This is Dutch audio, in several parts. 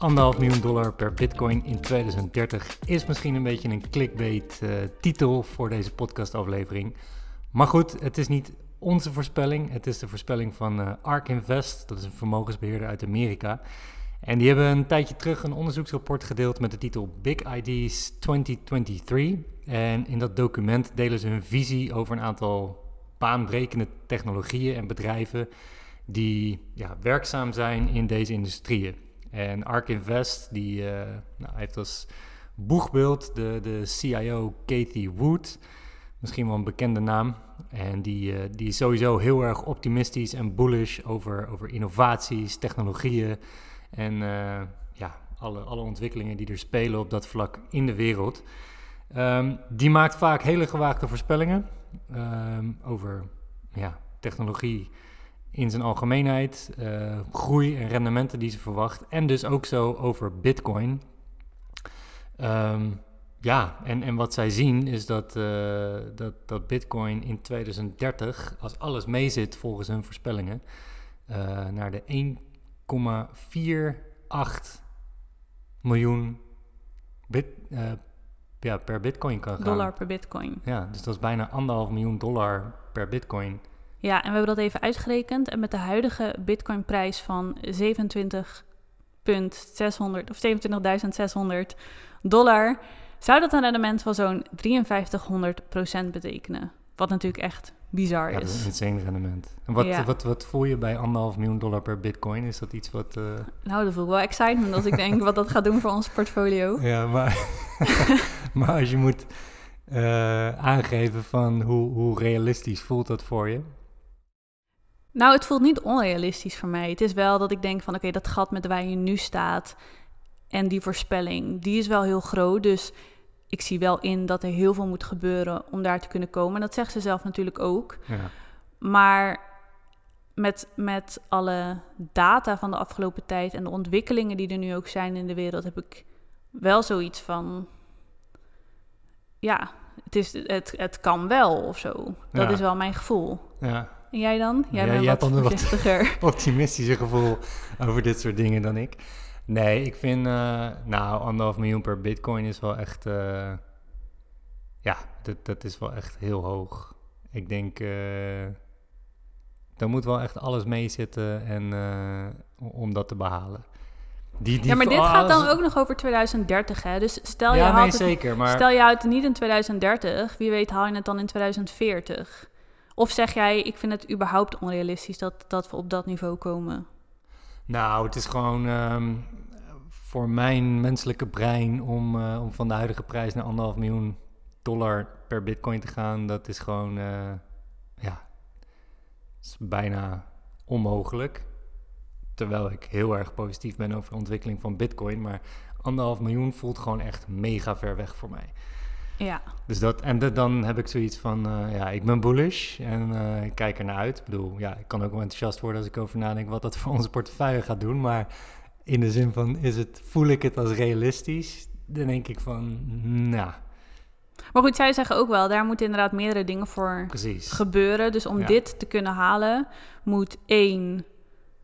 Anderhalf miljoen dollar per bitcoin in 2030 is misschien een beetje een clickbait uh, titel voor deze podcastaflevering. Maar goed, het is niet onze voorspelling. Het is de voorspelling van uh, ARK Invest. Dat is een vermogensbeheerder uit Amerika. En die hebben een tijdje terug een onderzoeksrapport gedeeld met de titel Big IDs 2023. En in dat document delen ze hun visie over een aantal baanbrekende technologieën en bedrijven die ja, werkzaam zijn in deze industrieën. En Ark Invest die, uh, nou, heeft als boegbeeld de, de CIO Kathy Wood, misschien wel een bekende naam. En die, uh, die is sowieso heel erg optimistisch en bullish over, over innovaties, technologieën en uh, ja, alle, alle ontwikkelingen die er spelen op dat vlak in de wereld. Um, die maakt vaak hele gewaagde voorspellingen um, over ja, technologie in zijn algemeenheid, uh, groei en rendementen die ze verwacht. En dus ook zo over Bitcoin. Um, ja, en, en wat zij zien is dat, uh, dat, dat Bitcoin in 2030, als alles meezit volgens hun voorspellingen, uh, naar de 1,48 miljoen bit, ja, per Bitcoin kan gaan. Dollar per Bitcoin. Ja, dus dat is bijna anderhalf miljoen dollar per Bitcoin. Ja, en we hebben dat even uitgerekend. En met de huidige Bitcoin-prijs van 27.600 of 27.600 dollar zou dat een rendement van zo'n 5300% betekenen. Wat natuurlijk echt bizar ja, is. Dat is een insane rendement. En wat, ja. wat, wat voel je bij anderhalf miljoen dollar per bitcoin? Is dat iets wat... Uh... Nou, dat voel ik wel excitement als ik denk wat dat gaat doen voor ons portfolio. Ja, maar, maar als je moet uh, aangeven van hoe, hoe realistisch voelt dat voor je? Nou, het voelt niet onrealistisch voor mij. Het is wel dat ik denk van oké, okay, dat gat met waar je nu staat en die voorspelling, die is wel heel groot. Dus ik zie wel in dat er heel veel moet gebeuren om daar te kunnen komen. En dat zegt ze zelf natuurlijk ook. Ja. Maar met, met alle data van de afgelopen tijd en de ontwikkelingen die er nu ook zijn in de wereld, heb ik wel zoiets van. Ja, het, is, het, het kan wel of zo. Dat ja. is wel mijn gevoel. Ja. En jij dan? Jij ja, bent jij wat hebt dan een wat optimistischer gevoel over dit soort dingen dan ik. Nee, ik vind, uh, nou, anderhalf miljoen per bitcoin is wel echt, uh, ja, dat, dat is wel echt heel hoog. Ik denk, uh, daar moet wel echt alles mee zitten en, om dat te behalen. Die, die ja, maar dit gaat dan ook nog over 2030, hè? Dus stel je, ja, nee, het, maar... stel je houdt het niet in 2030, wie weet haal je het dan in 2040. Of zeg jij, ik vind het überhaupt onrealistisch dat, dat we op dat niveau komen? Nou, het is gewoon um, voor mijn menselijke brein om, uh, om van de huidige prijs naar anderhalf miljoen dollar per bitcoin te gaan. Dat is gewoon, uh, ja, is bijna onmogelijk. Terwijl ik heel erg positief ben over de ontwikkeling van bitcoin. Maar anderhalf miljoen voelt gewoon echt mega ver weg voor mij. Ja. Dus dat, en dan heb ik zoiets van, uh, ja, ik ben bullish en uh, ik kijk er naar uit. Ik bedoel, ja, ik kan ook wel enthousiast worden als ik over nadenk wat dat voor onze portefeuille gaat doen. Maar in de zin van, is het, voel ik het als realistisch? Dan denk ik van, nou. Maar goed, zij zeggen ook wel, daar moeten inderdaad meerdere dingen voor Precies. gebeuren. Dus om Ja. dit te kunnen halen, moet één,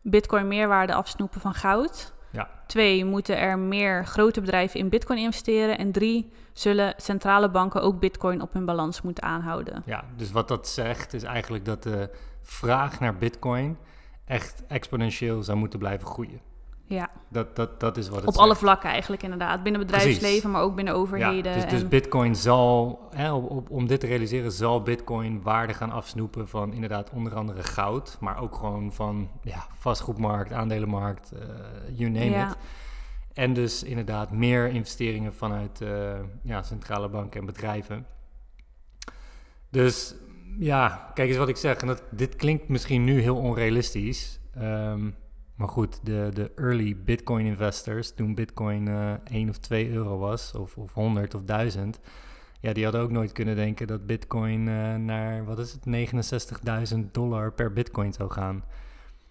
bitcoin meerwaarde afsnoepen van goud. Ja. Twee, moeten er meer grote bedrijven in bitcoin investeren. En drie, zullen centrale banken ook bitcoin op hun balans moeten aanhouden. Ja, dus wat dat zegt is eigenlijk dat de vraag naar bitcoin echt exponentieel zou moeten blijven groeien. Ja, Dat, dat, dat is wat het op alle vlakken eigenlijk inderdaad. Binnen bedrijfsleven, Precies. maar ook binnen overheden. Ja, dus, dus bitcoin zal, hè, op, op- om dit te realiseren, zal bitcoin waarde gaan afsnoepen van inderdaad onder andere goud, maar ook gewoon van ja, vastgoedmarkt, aandelenmarkt, eh you name Ja. it. En dus inderdaad meer investeringen vanuit eh, ja, centrale banken en bedrijven. Dus ja, kijk eens wat ik zeg. En dat, dit klinkt misschien nu heel onrealistisch. ehm, maar goed, de, de early Bitcoin investors, toen Bitcoin eh 1 of 2 euro was, of, of 100 of 1000, ja, die hadden ook nooit kunnen denken dat Bitcoin eh, naar, wat is het, 69.000 dollar per Bitcoin zou gaan.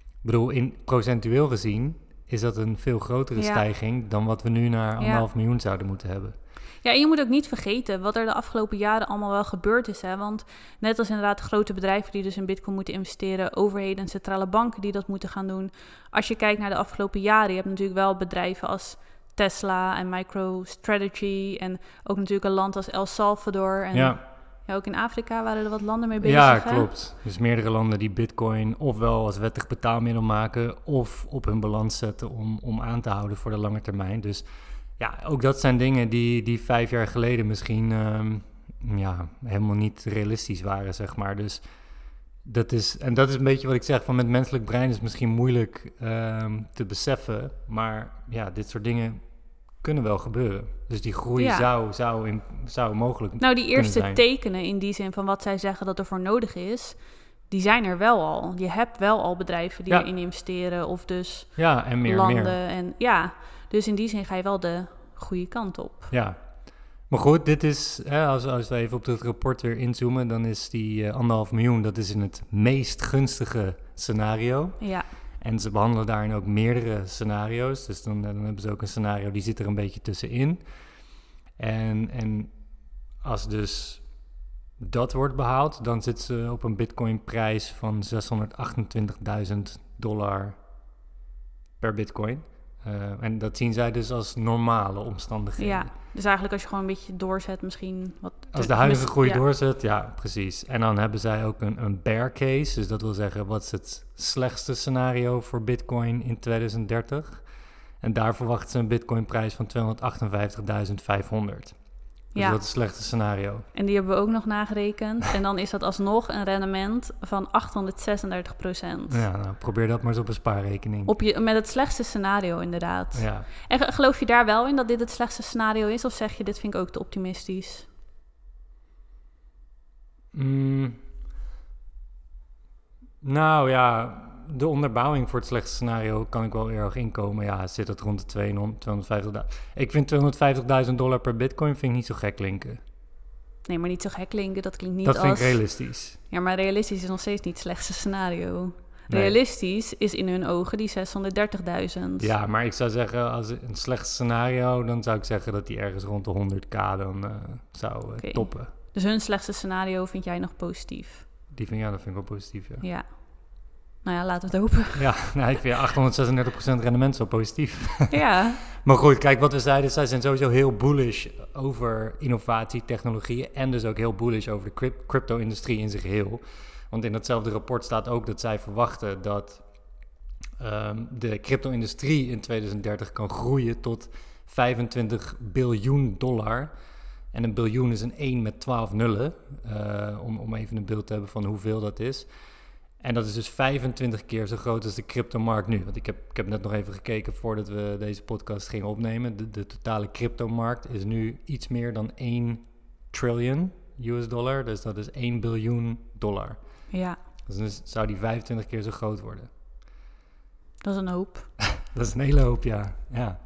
Ik bedoel, in procentueel gezien is dat een veel grotere Ja. stijging dan wat we nu naar Ja. anderhalf miljoen zouden moeten hebben. Ja, en je moet ook niet vergeten wat er de afgelopen jaren allemaal wel gebeurd is. Hè? Want net als inderdaad grote bedrijven die dus in bitcoin moeten investeren, overheden en centrale banken die dat moeten gaan doen. Als je kijkt naar de afgelopen jaren, je hebt natuurlijk wel bedrijven als Tesla en MicroStrategy en ook natuurlijk een land als El Salvador. En Ja, ja, ook in Afrika waren er wat landen mee bezig. ja hè? klopt. Dus meerdere landen die bitcoin ofwel als wettig betaalmiddel maken of op hun balans zetten om, om aan te houden voor de lange termijn. Dus ja, ook dat zijn dingen die, die vijf jaar geleden misschien ehm, ja, helemaal niet realistisch waren, zeg maar. Dus dat is, en dat is een beetje wat ik zeg, van met menselijk brein is het misschien moeilijk ehm, te beseffen. Maar ja, dit soort dingen kunnen wel gebeuren. Dus die groei Ja. zou, zou, in, zou mogelijk Nou, die eerste zijn. tekenen in die zin van wat zij zeggen dat er voor nodig is, die zijn er wel al. Je hebt wel al bedrijven die Ja. erin investeren of dus Ja, en meer, landen. meer. En ja, dus in die zin ga je wel de goede kant op. Ja. Maar goed, dit is, hè, als, als we even op het rapport weer inzoomen, dan is die eh, anderhalf miljoen, dat is in het meest gunstige scenario. Ja, En ze behandelen daarin ook meerdere scenario's. Dus dan, dan hebben ze ook een scenario die zit er een beetje tussenin. En, en als dus dat wordt behaald, dan zit ze op een bitcoin prijs van 628.000 dollar per bitcoin. Eh, en dat zien zij dus als normale omstandigheden. ja. Dus eigenlijk als je gewoon een beetje doorzet misschien wat... Als de huidige groei ja. doorzet, ja, precies. En dan hebben zij ook een, een bear case. Dus dat wil zeggen, wat is het slechtste scenario voor Bitcoin in 2030? En daar verwachten ze een Bitcoin-prijs van 258.500. Dus Ja. dat is het slechtste scenario. En die hebben we ook nog nagerekend. en dan is dat alsnog een rendement van 836 procent. Ja, nou, probeer dat maar eens op een spaarrekening. Op je, met het slechtste scenario inderdaad. Ja. En ge- geloof je daar wel in dat dit het slechtste scenario is? Of zeg je, dit vind ik ook te optimistisch? Mm. Nou ja, de onderbouwing voor het slechtste scenario kan ik wel erg inkomen. Ja, zit het rond de 200, 250.000. Ik vind 250.000 dollar per bitcoin vind ik niet zo gek klinken. Nee, maar niet zo gek klinken. Dat klinkt niet dat als... vind ik realistisch. Ja, maar realistisch is nog steeds niet het slechtste scenario. Nee. Realistisch is in hun ogen die 630.000. Ja, maar ik zou zeggen, als een slecht scenario, dan zou ik zeggen dat die ergens rond de 100k dan eh, zou eh, toppen. Dus hun slechtste scenario vind jij nog positief? Die vind, ja, dat vind ik wel positief, ja. Ja. Nou ja, laten we het hopen. Ja, nou, ik vind 836% rendement zo positief. ja. Maar goed, kijk, wat we zeiden, zij zijn sowieso heel bullish over innovatie, technologieën en dus ook heel bullish over de cryp- crypto-industrie in zijn geheel. Want in datzelfde rapport staat ook dat zij verwachten dat ehm, de crypto-industrie in 2030 kan groeien tot 25 biljoen dollar. En een biljoen is een 1 met 12 nullen, eh, om, om even een beeld te hebben van hoeveel dat is. En dat is dus 25 keer zo groot als de cryptomarkt nu. Want ik heb, ik heb net nog even gekeken voordat we deze podcast gingen opnemen. De, de totale cryptomarkt is nu iets meer dan 1 trillion US dollar. Dus dat is 1 biljoen dollar. Ja, Dus zou die 25 keer zo groot worden. dat is een hoop. Dat is een hele hoop, ja. ja.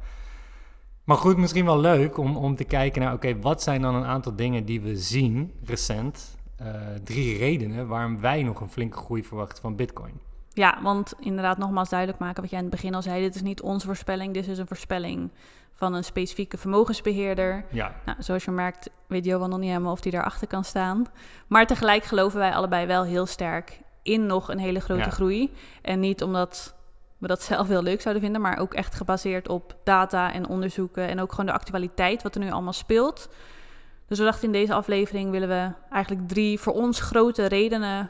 Maar goed, misschien wel leuk om, om te kijken naar... oké, wat zijn dan een aantal dingen die we zien recent... Eh, drie redenen waarom wij nog een flinke groei verwachten van bitcoin. Ja, want inderdaad nogmaals duidelijk maken wat jij in het begin al zei. Dit is niet onze voorspelling, dit is een voorspelling van een specifieke vermogensbeheerder. Ja, Nou, zoals je merkt weet Johan nog niet helemaal of hij daarachter kan staan. Maar tegelijk geloven wij allebei wel heel sterk in nog een hele grote Ja. groei. En niet omdat we dat zelf heel leuk zouden vinden, maar ook echt gebaseerd op data en onderzoeken en ook gewoon de actualiteit, wat er nu allemaal speelt. Dus we dachten in deze aflevering willen we eigenlijk drie voor ons grote redenen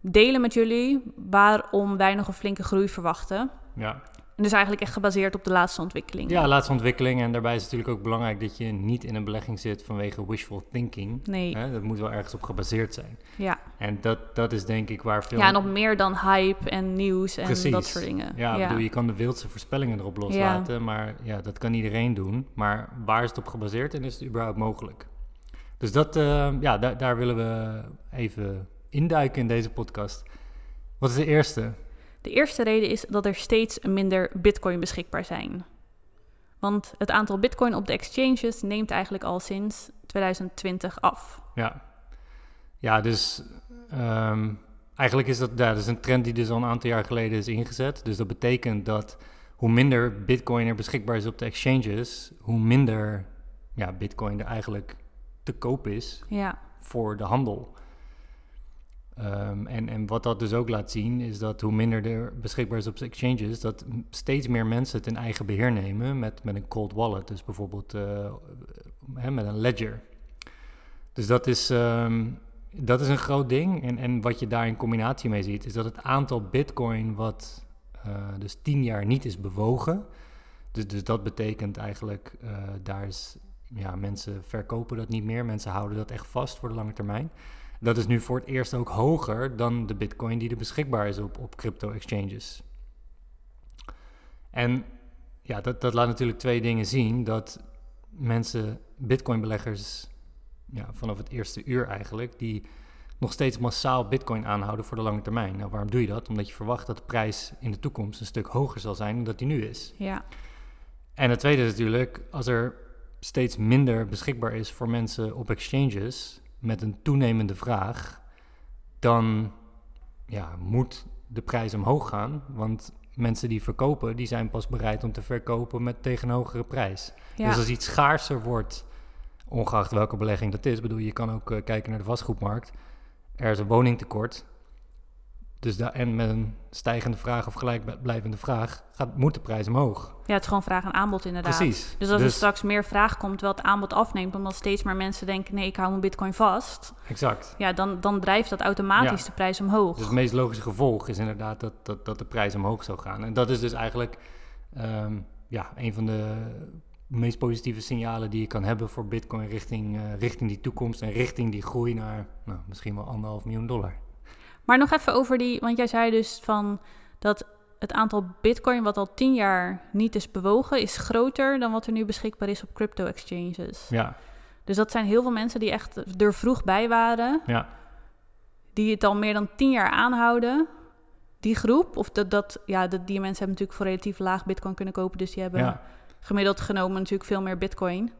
delen met jullie waarom wij nog een flinke groei verwachten. ja. En dus eigenlijk echt gebaseerd op de laatste ontwikkelingen. Ja, laatste ontwikkeling. En daarbij is het natuurlijk ook belangrijk dat je niet in een belegging zit vanwege wishful thinking. Nee, Hè? Dat moet wel ergens op gebaseerd zijn. ja. En dat, dat is denk ik waar veel... Ja, nog meer dan hype en nieuws en Precies. dat soort dingen. Ja, bedoel, je kan de wildste voorspellingen erop loslaten, maar ja, dat kan iedereen doen. Maar waar is het op gebaseerd en is het überhaupt mogelijk? Dus dat, eh, ja, daar, daar willen we even induiken in deze podcast. Wat is de eerste? De eerste reden is dat er steeds minder bitcoin beschikbaar zijn. Want het aantal bitcoin op de exchanges neemt eigenlijk al sinds 2020 af. Ja, ja dus ehm, eigenlijk is dat, ja, dat is een trend die dus al een aantal jaar geleden is ingezet. Dus dat betekent dat hoe minder bitcoin er beschikbaar is op de exchanges, hoe minder ja, bitcoin er eigenlijk te koop is Ja, voor de handel. Ehm, en, en wat dat dus ook laat zien, is dat hoe minder er beschikbaar is op exchanges, dat steeds meer mensen het in eigen beheer nemen met, met een cold wallet. Dus bijvoorbeeld hè, met een ledger. Dus dat is, ehm, dat is een groot ding. En, en wat je daar in combinatie mee ziet, is dat het aantal bitcoin wat eh, dus tien jaar niet is bewogen. Dus, dus dat betekent eigenlijk, eh, daar is, ja, mensen verkopen dat niet meer. Mensen houden dat echt vast voor de lange termijn. Dat is nu voor het eerst ook hoger dan de bitcoin die er beschikbaar is op, op crypto exchanges. En ja, dat, dat laat natuurlijk twee dingen zien. Dat mensen, bitcoin beleggers, ja, vanaf het eerste uur eigenlijk, die nog steeds massaal bitcoin aanhouden voor de lange termijn. Nou, waarom doe je dat? Omdat je verwacht dat de prijs in de toekomst een stuk hoger zal zijn dan dat die nu is. ja, En het tweede is natuurlijk, als er steeds minder beschikbaar is voor mensen op exchanges met een toenemende vraag, dan ja, moet de prijs omhoog gaan. Want mensen die verkopen, die zijn pas bereid om te verkopen met tegen een hogere prijs. ja. Dus als iets schaarser wordt, ongeacht welke belegging dat is, bedoel je kan ook eh, kijken naar de vastgoedmarkt. Er is een woningtekort. Dus daar, en met een stijgende vraag of gelijkblijvende vraag gaat, moet de prijs omhoog. ja, het is gewoon vraag en aanbod inderdaad. Precies. Dus als er straks meer vraag komt, terwijl het aanbod afneemt, omdat steeds meer mensen denken, nee, ik hou mijn bitcoin vast. Exact. Ja, dan, dan drijft dat automatisch Ja. de prijs omhoog. Dus het meest logische gevolg is inderdaad dat, dat, dat de prijs omhoog zou gaan. En dat is dus eigenlijk ehm, ja, een van de meest positieve signalen die je kan hebben voor Bitcoin richting, eh, richting die toekomst en richting die groei naar nou, misschien wel anderhalf miljoen dollar. Maar nog even over die, want jij zei dus van dat het aantal bitcoin wat al tien jaar niet is bewogen, is groter dan wat er nu beschikbaar is op crypto exchanges. Ja, Dus dat zijn heel veel mensen die echt er vroeg bij waren, ja, die het al meer dan tien jaar aanhouden. Die groep, of dat, dat ja, dat, die mensen hebben natuurlijk voor relatief laag bitcoin kunnen kopen, dus die hebben ja, gemiddeld genomen natuurlijk veel meer bitcoin.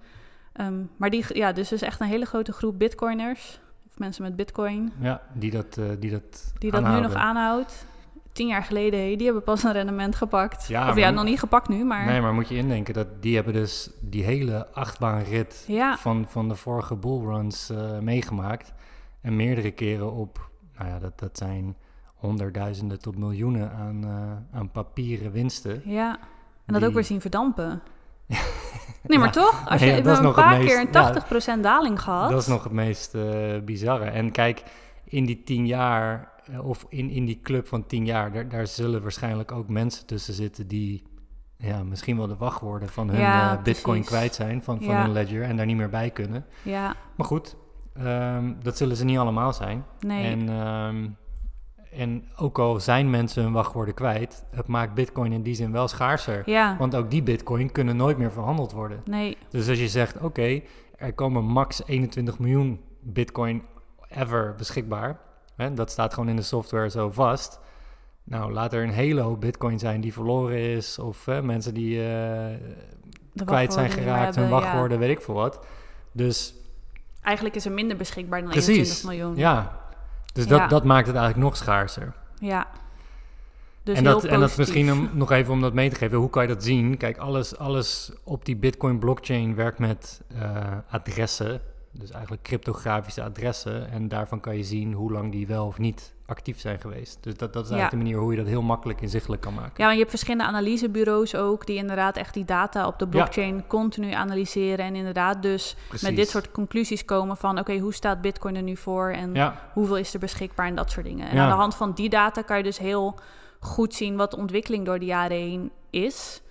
Ehm, maar die, ja, dus is echt een hele grote groep bitcoiners, mensen met bitcoin, ja, die dat, eh, die dat die dat nu nog aanhoudt. Tien jaar geleden, hey, die hebben pas een rendement gepakt. Ja, of ja, nog niet gepakt nu, maar Nee, maar moet je indenken dat die hebben dus die hele achtbaanrit ja, van, van de vorige bullruns eh meegemaakt. En meerdere keren op, nou ja, dat, dat zijn honderdduizenden tot miljoenen aan, eh, aan papieren winsten. ja. En dat Die- ook weer zien verdampen. Nee, maar Ja. toch? Als je we hebben een paar meest- keer een ja, 80% daling gehad. Dat is nog het meest eh, bizarre. En kijk, in die tien jaar, eh, of in, in die club van tien jaar, daar, daar zullen waarschijnlijk ook mensen tussen zitten die ja, misschien wel de wachtwoorden van hun Ja, eh, bitcoin kwijt zijn, van, van Ja. hun ledger, en daar niet meer bij kunnen. Ja, Maar goed, ehm, dat zullen ze niet allemaal zijn. nee. En, ehm, en ook al zijn mensen hun wachtwoorden kwijt, het maakt bitcoin in die zin wel schaarser. ja, Want ook die bitcoin kunnen nooit meer verhandeld worden. nee. Dus als je zegt, oké, er komen max 21 miljoen bitcoin ever beschikbaar. Hè, dat staat gewoon in de software zo vast. Nou, laat er een hele hoop bitcoin zijn die verloren is. Of hè, mensen die eh, kwijt zijn geraakt, hun ja. wachtwoorden, weet ik veel wat. Dus Eigenlijk is er minder beschikbaar dan Precies. 21 miljoen. ja, dus Ja. Dat, dat maakt het eigenlijk nog schaarser. Ja. Dus en, dat, en dat misschien om, nog even om dat mee te geven. Hoe kan je dat zien? Kijk, alles, alles op die Bitcoin blockchain werkt met eh, adressen. Dus eigenlijk cryptografische adressen. En daarvan kan je zien hoe lang die wel of niet actief zijn geweest. Dus dat, dat is eigenlijk Ja. de manier hoe je dat heel makkelijk inzichtelijk kan maken. Ja, want je hebt verschillende analysebureaus ook... die inderdaad echt die data op de blockchain continu analyseren... en inderdaad dus Precies. met dit soort conclusies komen van... oké, hoe staat bitcoin er nu voor en Ja, hoeveel is er beschikbaar en dat soort dingen. En aan de hand van die data kan je dus heel goed zien... wat de ontwikkeling door de jaren heen is.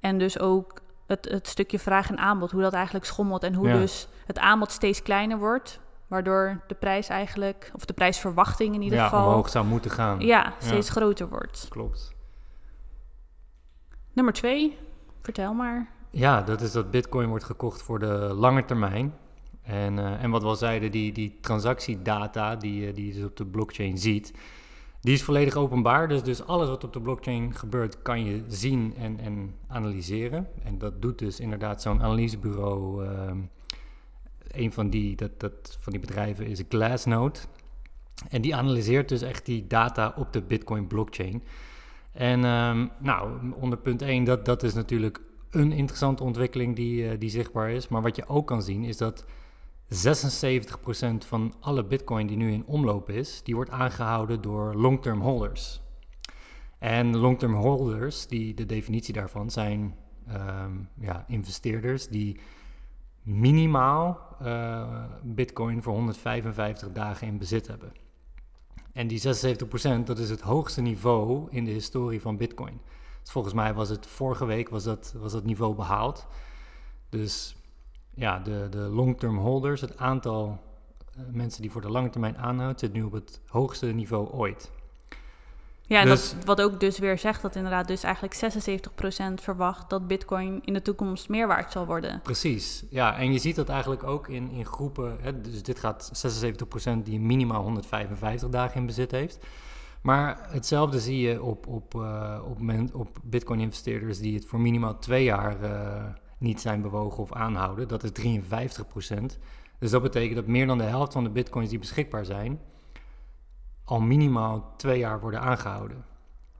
En dus ook het, het stukje vraag en aanbod, hoe dat eigenlijk schommelt... en hoe dus het aanbod steeds kleiner wordt... waardoor de prijs eigenlijk, of de prijsverwachting in ieder ja geval... omhoog zou moeten gaan. Ja, steeds groter wordt. Klopt. Nummer twee, vertel maar. Ja, dat is dat Bitcoin wordt gekocht voor de lange termijn. En, eh, en wat we al zeiden, die, die transactiedata die, je- die je dus op de blockchain ziet, die is volledig openbaar. Dus, dus alles wat op de blockchain gebeurt, kan je zien en, en analyseren. En dat doet dus inderdaad zo'n analysebureau. ehm, een van die, dat, dat, van die bedrijven is Glassnode. En die analyseert dus echt die data op de Bitcoin blockchain. En ehm, nou, onder punt 1, dat, dat is natuurlijk een interessante ontwikkeling die, eh, die zichtbaar is. Maar wat je ook kan zien is dat 76% van alle bitcoin die nu in omloop is, die wordt aangehouden door long-term holders. En long-term holders, die, de definitie daarvan zijn ehm, ja, investeerders die minimaal uh, bitcoin voor 155 dagen in bezit hebben. En die 76%, dat is het hoogste niveau in de historie van bitcoin. Dus volgens mij was het vorige week was dat, was dat niveau behaald. Dus ja, de, de long-term holders, het aantal uh, mensen die voor de lange termijn aanhoudt, zit nu op het hoogste niveau ooit. Ja, en dus, dat, wat ook dus weer zegt dat inderdaad dus eigenlijk 76% verwacht dat bitcoin in de toekomst meer waard zal worden. Precies, ja. En je ziet dat eigenlijk ook in, in groepen. Hè, dus dit gaat 76% die minimaal 155 dagen in bezit heeft. Maar hetzelfde zie je op, op, uh, op, op bitcoin-investeerders die het voor minimaal twee jaar uh, niet zijn bewogen of aanhouden. Dat is 53%. Dus dat betekent dat meer dan de helft van de bitcoins die beschikbaar zijn al minimaal twee jaar worden aangehouden.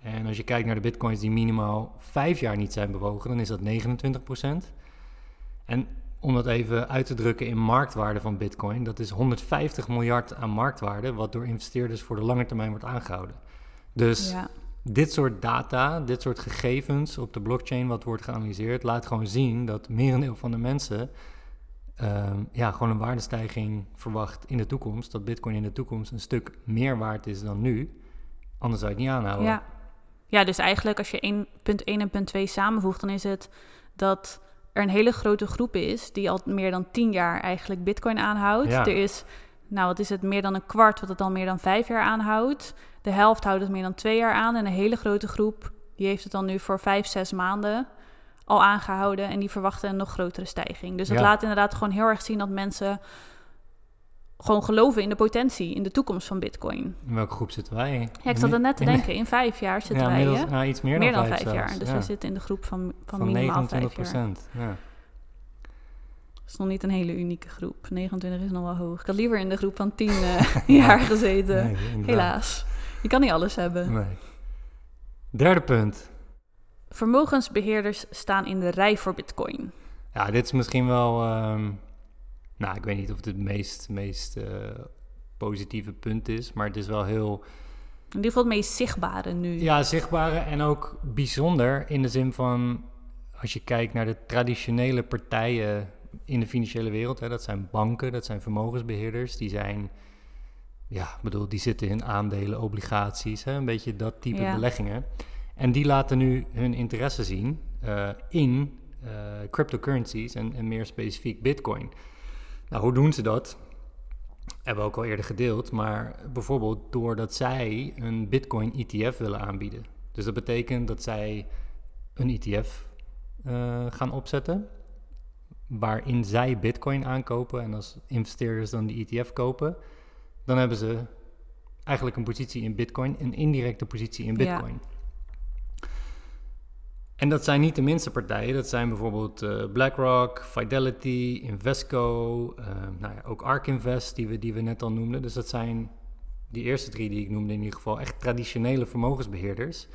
En als je kijkt naar de bitcoins die minimaal vijf jaar niet zijn bewogen, dan is dat 29%. En om dat even uit te drukken in marktwaarde van bitcoin, dat is 150 miljard aan marktwaarde, wat door investeerders voor de lange termijn wordt aangehouden. Dus ja. dit soort data, dit soort gegevens op de blockchain wat wordt geanalyseerd, laat gewoon zien dat merendeel van de mensen Ehm, ja, gewoon een waardestijging verwacht in de toekomst. Dat Bitcoin in de toekomst een stuk meer waard is dan nu. Anders zou je het niet aanhouden. Ja, ja dus eigenlijk als je 1, punt 1 en punt 2 samenvoegt, dan is het dat er een hele grote groep is die al meer dan 10 jaar eigenlijk Bitcoin aanhoudt. Er is, nou wat is het, meer dan een kwart wat het al meer dan 5 jaar aanhoudt. De helft houdt het meer dan 2 jaar aan. En een hele grote groep die heeft het dan nu voor 5, 6 maanden al aangehouden en die verwachten een nog grotere stijging. Dus dat laat inderdaad gewoon heel erg zien dat mensen gewoon geloven in de potentie, in de toekomst van Bitcoin. In welke groep zitten wij? Ja, ik zat er net te denken, in vijf jaar zitten wij. nou, iets meer, meer dan, vijf, jaar. Dus we zitten in de groep van, van, van minimaal 29 procent. Ja. Dat is nog niet een hele unieke groep. 29 is nog wel hoog. Ik had liever in de groep van 10 uh, jaar gezeten. Helaas. Je kan niet alles hebben. Nee. Derde punt. Vermogensbeheerders staan in de rij voor Bitcoin. Ja, dit is misschien wel. Ehm, nou, ik weet niet of het het meest, meest uh, positieve punt is, maar het is wel heel. In ieder geval het meest zichtbare nu. Ja, zichtbare en ook bijzonder in de zin van. Als je kijkt naar de traditionele partijen in de financiële wereld, hè, dat zijn banken, dat zijn vermogensbeheerders, die zijn. Ja, bedoel, die zitten in aandelen, obligaties, hè, een beetje dat type ja. beleggingen. En die laten nu hun interesse zien uh, in uh, cryptocurrencies en, en, meer specifiek Bitcoin. Nou, hoe doen ze dat? Hebben we ook al eerder gedeeld, maar bijvoorbeeld doordat zij een Bitcoin ETF willen aanbieden. Dus dat betekent dat zij een ETF uh, eh, gaan opzetten, waarin zij Bitcoin aankopen en als investeerders dan die ETF kopen, dan hebben ze eigenlijk een positie in Bitcoin, een indirecte positie in Bitcoin. Ja. En dat zijn niet de minste partijen. Dat zijn bijvoorbeeld uh, BlackRock, Fidelity, Invesco, uh, nou ja, ook ARK Invest, die we, die we net al noemden. Dus dat zijn die eerste drie die ik noemde in ieder geval echt traditionele vermogensbeheerders.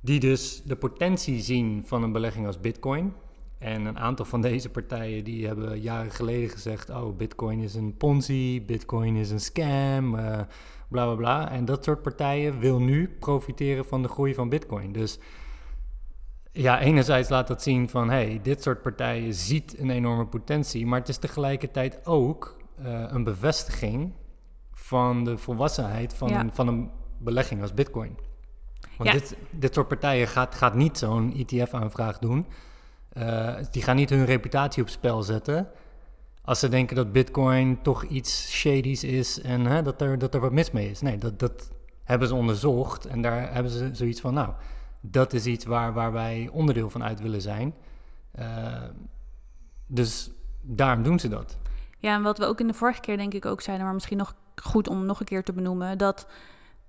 Die dus de potentie zien van een belegging als Bitcoin. En een aantal van deze partijen die hebben jaren geleden gezegd: Oh, Bitcoin is een Ponzi, Bitcoin is een scam, uh, bla bla bla. En dat soort partijen wil nu profiteren van de groei van Bitcoin. Dus ja, enerzijds laat dat zien van hey, dit soort partijen ziet een enorme potentie, maar het is tegelijkertijd ook uh, een bevestiging van de volwassenheid van, een, van een belegging als Bitcoin. Want dit, dit soort partijen gaat, gaat niet zo'n ETF-aanvraag doen. Uh, die gaan niet hun reputatie op spel zetten. Als ze denken dat Bitcoin toch iets shady's is en hè, dat, er, dat er wat mis mee is. Nee, dat, dat hebben ze onderzocht en daar hebben ze zoiets van, nou, dat is iets waar, waar wij onderdeel van uit willen zijn. Uh, dus daarom doen ze dat. Ja, en wat we ook in de vorige keer denk ik ook zeiden, maar misschien nog goed om nog een keer te benoemen, dat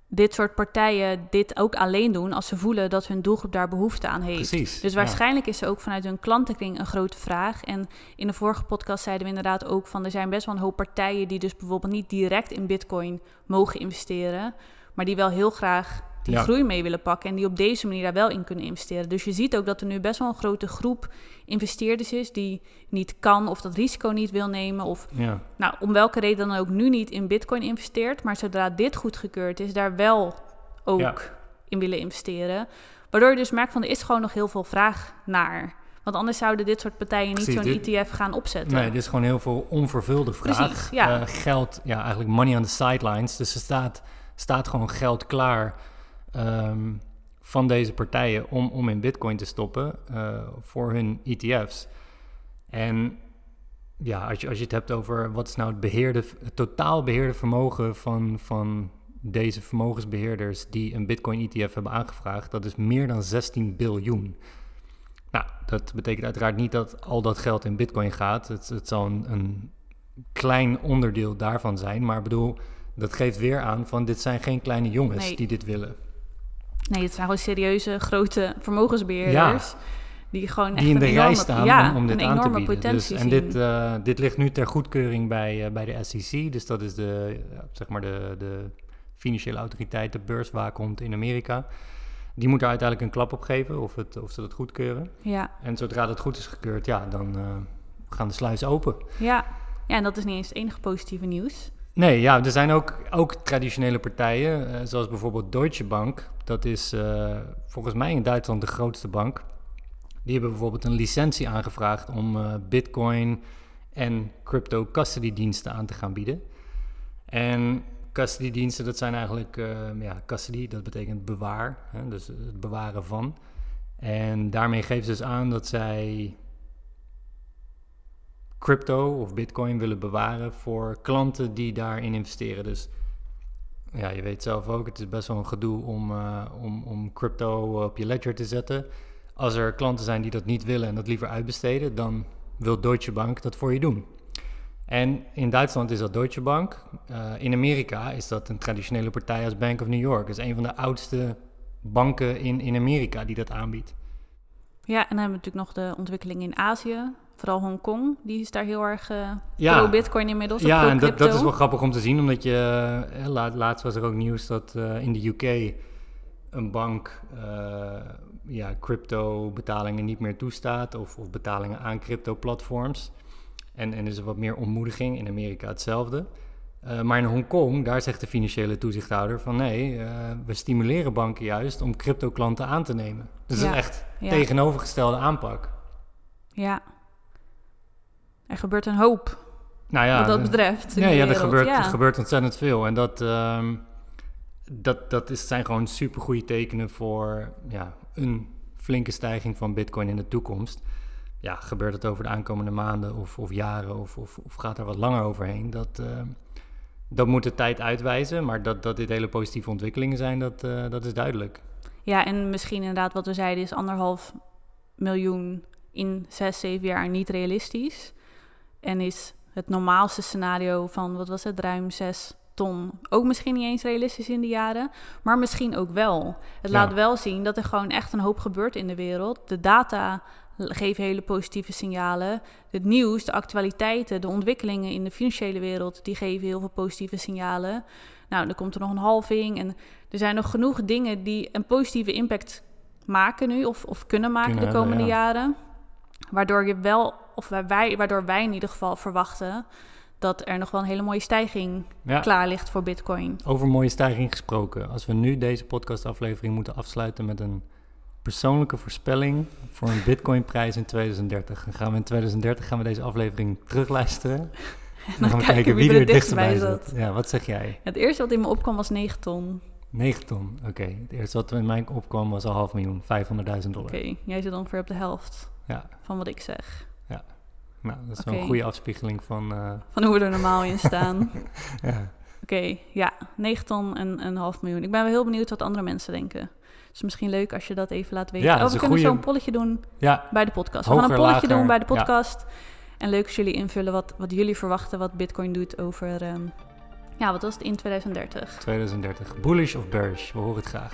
dit soort partijen dit ook alleen doen als ze voelen dat hun doelgroep daar behoefte aan heeft. Precies, dus waarschijnlijk is er ook vanuit hun klantenkring een grote vraag. En in de vorige podcast zeiden we inderdaad ook van er zijn best wel een hoop partijen die dus bijvoorbeeld niet direct in Bitcoin mogen investeren, maar die wel heel graag die Ja. groei mee willen pakken en die op deze manier daar wel in kunnen investeren. Dus je ziet ook dat er nu best wel een grote groep investeerders is die niet kan of dat risico niet wil nemen of Ja, nou, om welke reden dan ook nu niet in bitcoin investeert, maar zodra dit goedgekeurd is, daar wel ook Ja. in willen investeren. Waardoor je dus merkt van er is gewoon nog heel veel vraag naar. Want anders zouden dit soort partijen niet zo'n ETF gaan opzetten. nee, dit is gewoon heel veel onvervulde vraag. Precies, ja. Eh, geld, ja, eigenlijk money on the sidelines. Dus er staat, staat gewoon geld klaar ehm, van deze partijen om, om in bitcoin te stoppen eh, voor hun ETF's. En ja, als je, als je het hebt over wat is nou het, beheerde, het totaal beheerde vermogen van, van deze vermogensbeheerders die een bitcoin ETF hebben aangevraagd, dat is meer dan 16 biljoen. Nou, dat betekent uiteraard niet dat al dat geld in bitcoin gaat. Het, het zal een, een klein onderdeel daarvan zijn, maar ik bedoel, dat geeft weer aan van dit zijn geen kleine jongens Nee. die dit willen. Nee, het zijn gewoon serieuze, grote vermogensbeheerders. Die gewoon echt die in de enorme, rij staan ja, om, om dit een aan te bieden. Dus, en zien. dit, eh, dit ligt nu ter goedkeuring bij, eh, bij de SEC. Dus dat is de, ja, zeg maar de, de financiële autoriteit, de beurswaakhond in Amerika. Die moet daar uiteindelijk een klap op geven of, het, of ze dat goedkeuren. Ja, En zodra dat goed is gekeurd, ja, dan eh, gaan de sluizen open. ja. ja, en dat is niet eens het enige positieve nieuws. Nee, ja, er zijn ook, ook traditionele partijen, eh, zoals bijvoorbeeld Deutsche Bank. Dat is eh, volgens mij in Duitsland de grootste bank. Die hebben bijvoorbeeld een licentie aangevraagd om eh, bitcoin en crypto custody diensten aan te gaan bieden. En custody diensten, dat zijn eigenlijk, ja, custody, dat betekent bewaar, hè, dus het bewaren van. En daarmee geven ze dus aan dat zij crypto of bitcoin willen bewaren voor klanten die daarin investeren. Dus ja, je weet zelf ook, het is best wel een gedoe om, eh, om, om crypto op je ledger te zetten. Als er klanten zijn die dat niet willen en dat liever uitbesteden, dan wil Deutsche Bank dat voor je doen. En in Duitsland is dat Deutsche Bank. Eh, in Amerika is dat een traditionele partij als Bank of New York. Dat is een van de oudste banken in, in Amerika die dat aanbiedt. Ja, en dan hebben we natuurlijk nog de ontwikkeling in Azië. Vooral Hongkong, die is daar heel erg eh Ja. pro-bitcoin inmiddels. Ja, en dat, dat is wel grappig om te zien, omdat je... eh, la- laatst was er ook nieuws dat eh, in de UK een bank ja, crypto-betalingen niet meer toestaat... of, of betalingen aan crypto-platforms. En, en er is wat meer ontmoediging, in Amerika hetzelfde. Maar in Hongkong, daar zegt de financiële toezichthouder van... nee, we stimuleren banken juist om crypto-klanten aan te nemen. Dus dat is echt ja. tegenovergestelde aanpak. Ja. Er gebeurt een hoop Nou ja, wat dat betreft. in Ja, er, gebeurt, Ja. er gebeurt ontzettend veel. En dat, ehm, dat, dat is, zijn gewoon super goede tekenen voor ja, een flinke stijging van Bitcoin in de toekomst. Ja, gebeurt het over de aankomende maanden of, of jaren of, of, of gaat er wat langer overheen? Dat, ehm, dat moet de tijd uitwijzen. Maar dat, dat dit hele positieve ontwikkelingen zijn, dat, eh, dat is duidelijk. Ja, en misschien inderdaad wat we zeiden is anderhalf miljoen in zes, zeven jaar niet realistisch. En is het normaalste scenario van, wat was het, ruim zes ton ook misschien niet eens realistisch in die jaren. Maar misschien ook wel. Het Ja. laat wel zien dat er gewoon echt een hoop gebeurt in de wereld. De data geven hele positieve signalen. Het nieuws, de actualiteiten, de ontwikkelingen in de financiële wereld, die geven heel veel positieve signalen. Nou, dan komt er nog een halving en er zijn nog genoeg dingen die een positieve impact maken nu of, of kunnen maken Kunnen de hebben, komende ja. jaren. Waardoor je wel, of wij, waardoor wij in ieder geval verwachten dat er nog wel een hele mooie stijging Ja, klaar ligt voor Bitcoin. over mooie stijging gesproken. Als we nu deze podcastaflevering moeten afsluiten met een persoonlijke voorspelling voor een Bitcoin-prijs in 2030. Dan gaan we in 2030 gaan we deze aflevering terugluisteren. En dan gaan we kijken wie er het dichtst bij zat. Ja, wat zeg jij? Het eerste wat in me opkwam was 9 ton. 9 ton. Oké. Het eerste wat in mij opkwam was een half miljoen, 500.000 dollar. Oké, jij zit ongeveer op de helft Ja. van wat ik zeg. Nou, dat is wel een goede afspiegeling van. eh, Van hoe we er normaal in staan. ja. Oké, ja, 9 ton en een half miljoen. Ik ben wel heel benieuwd wat andere mensen denken. Het is misschien leuk als je dat even laat weten. Ja, oh, we kunnen goeie- zo'n polletje doen ja, bij de podcast. We gaan een polletje lager, doen bij de ja. podcast. En leuk als jullie invullen wat, wat jullie verwachten wat Bitcoin doet over... ehm, ja, wat was het in 2030? 2030. Bullish of bearish? We horen het graag.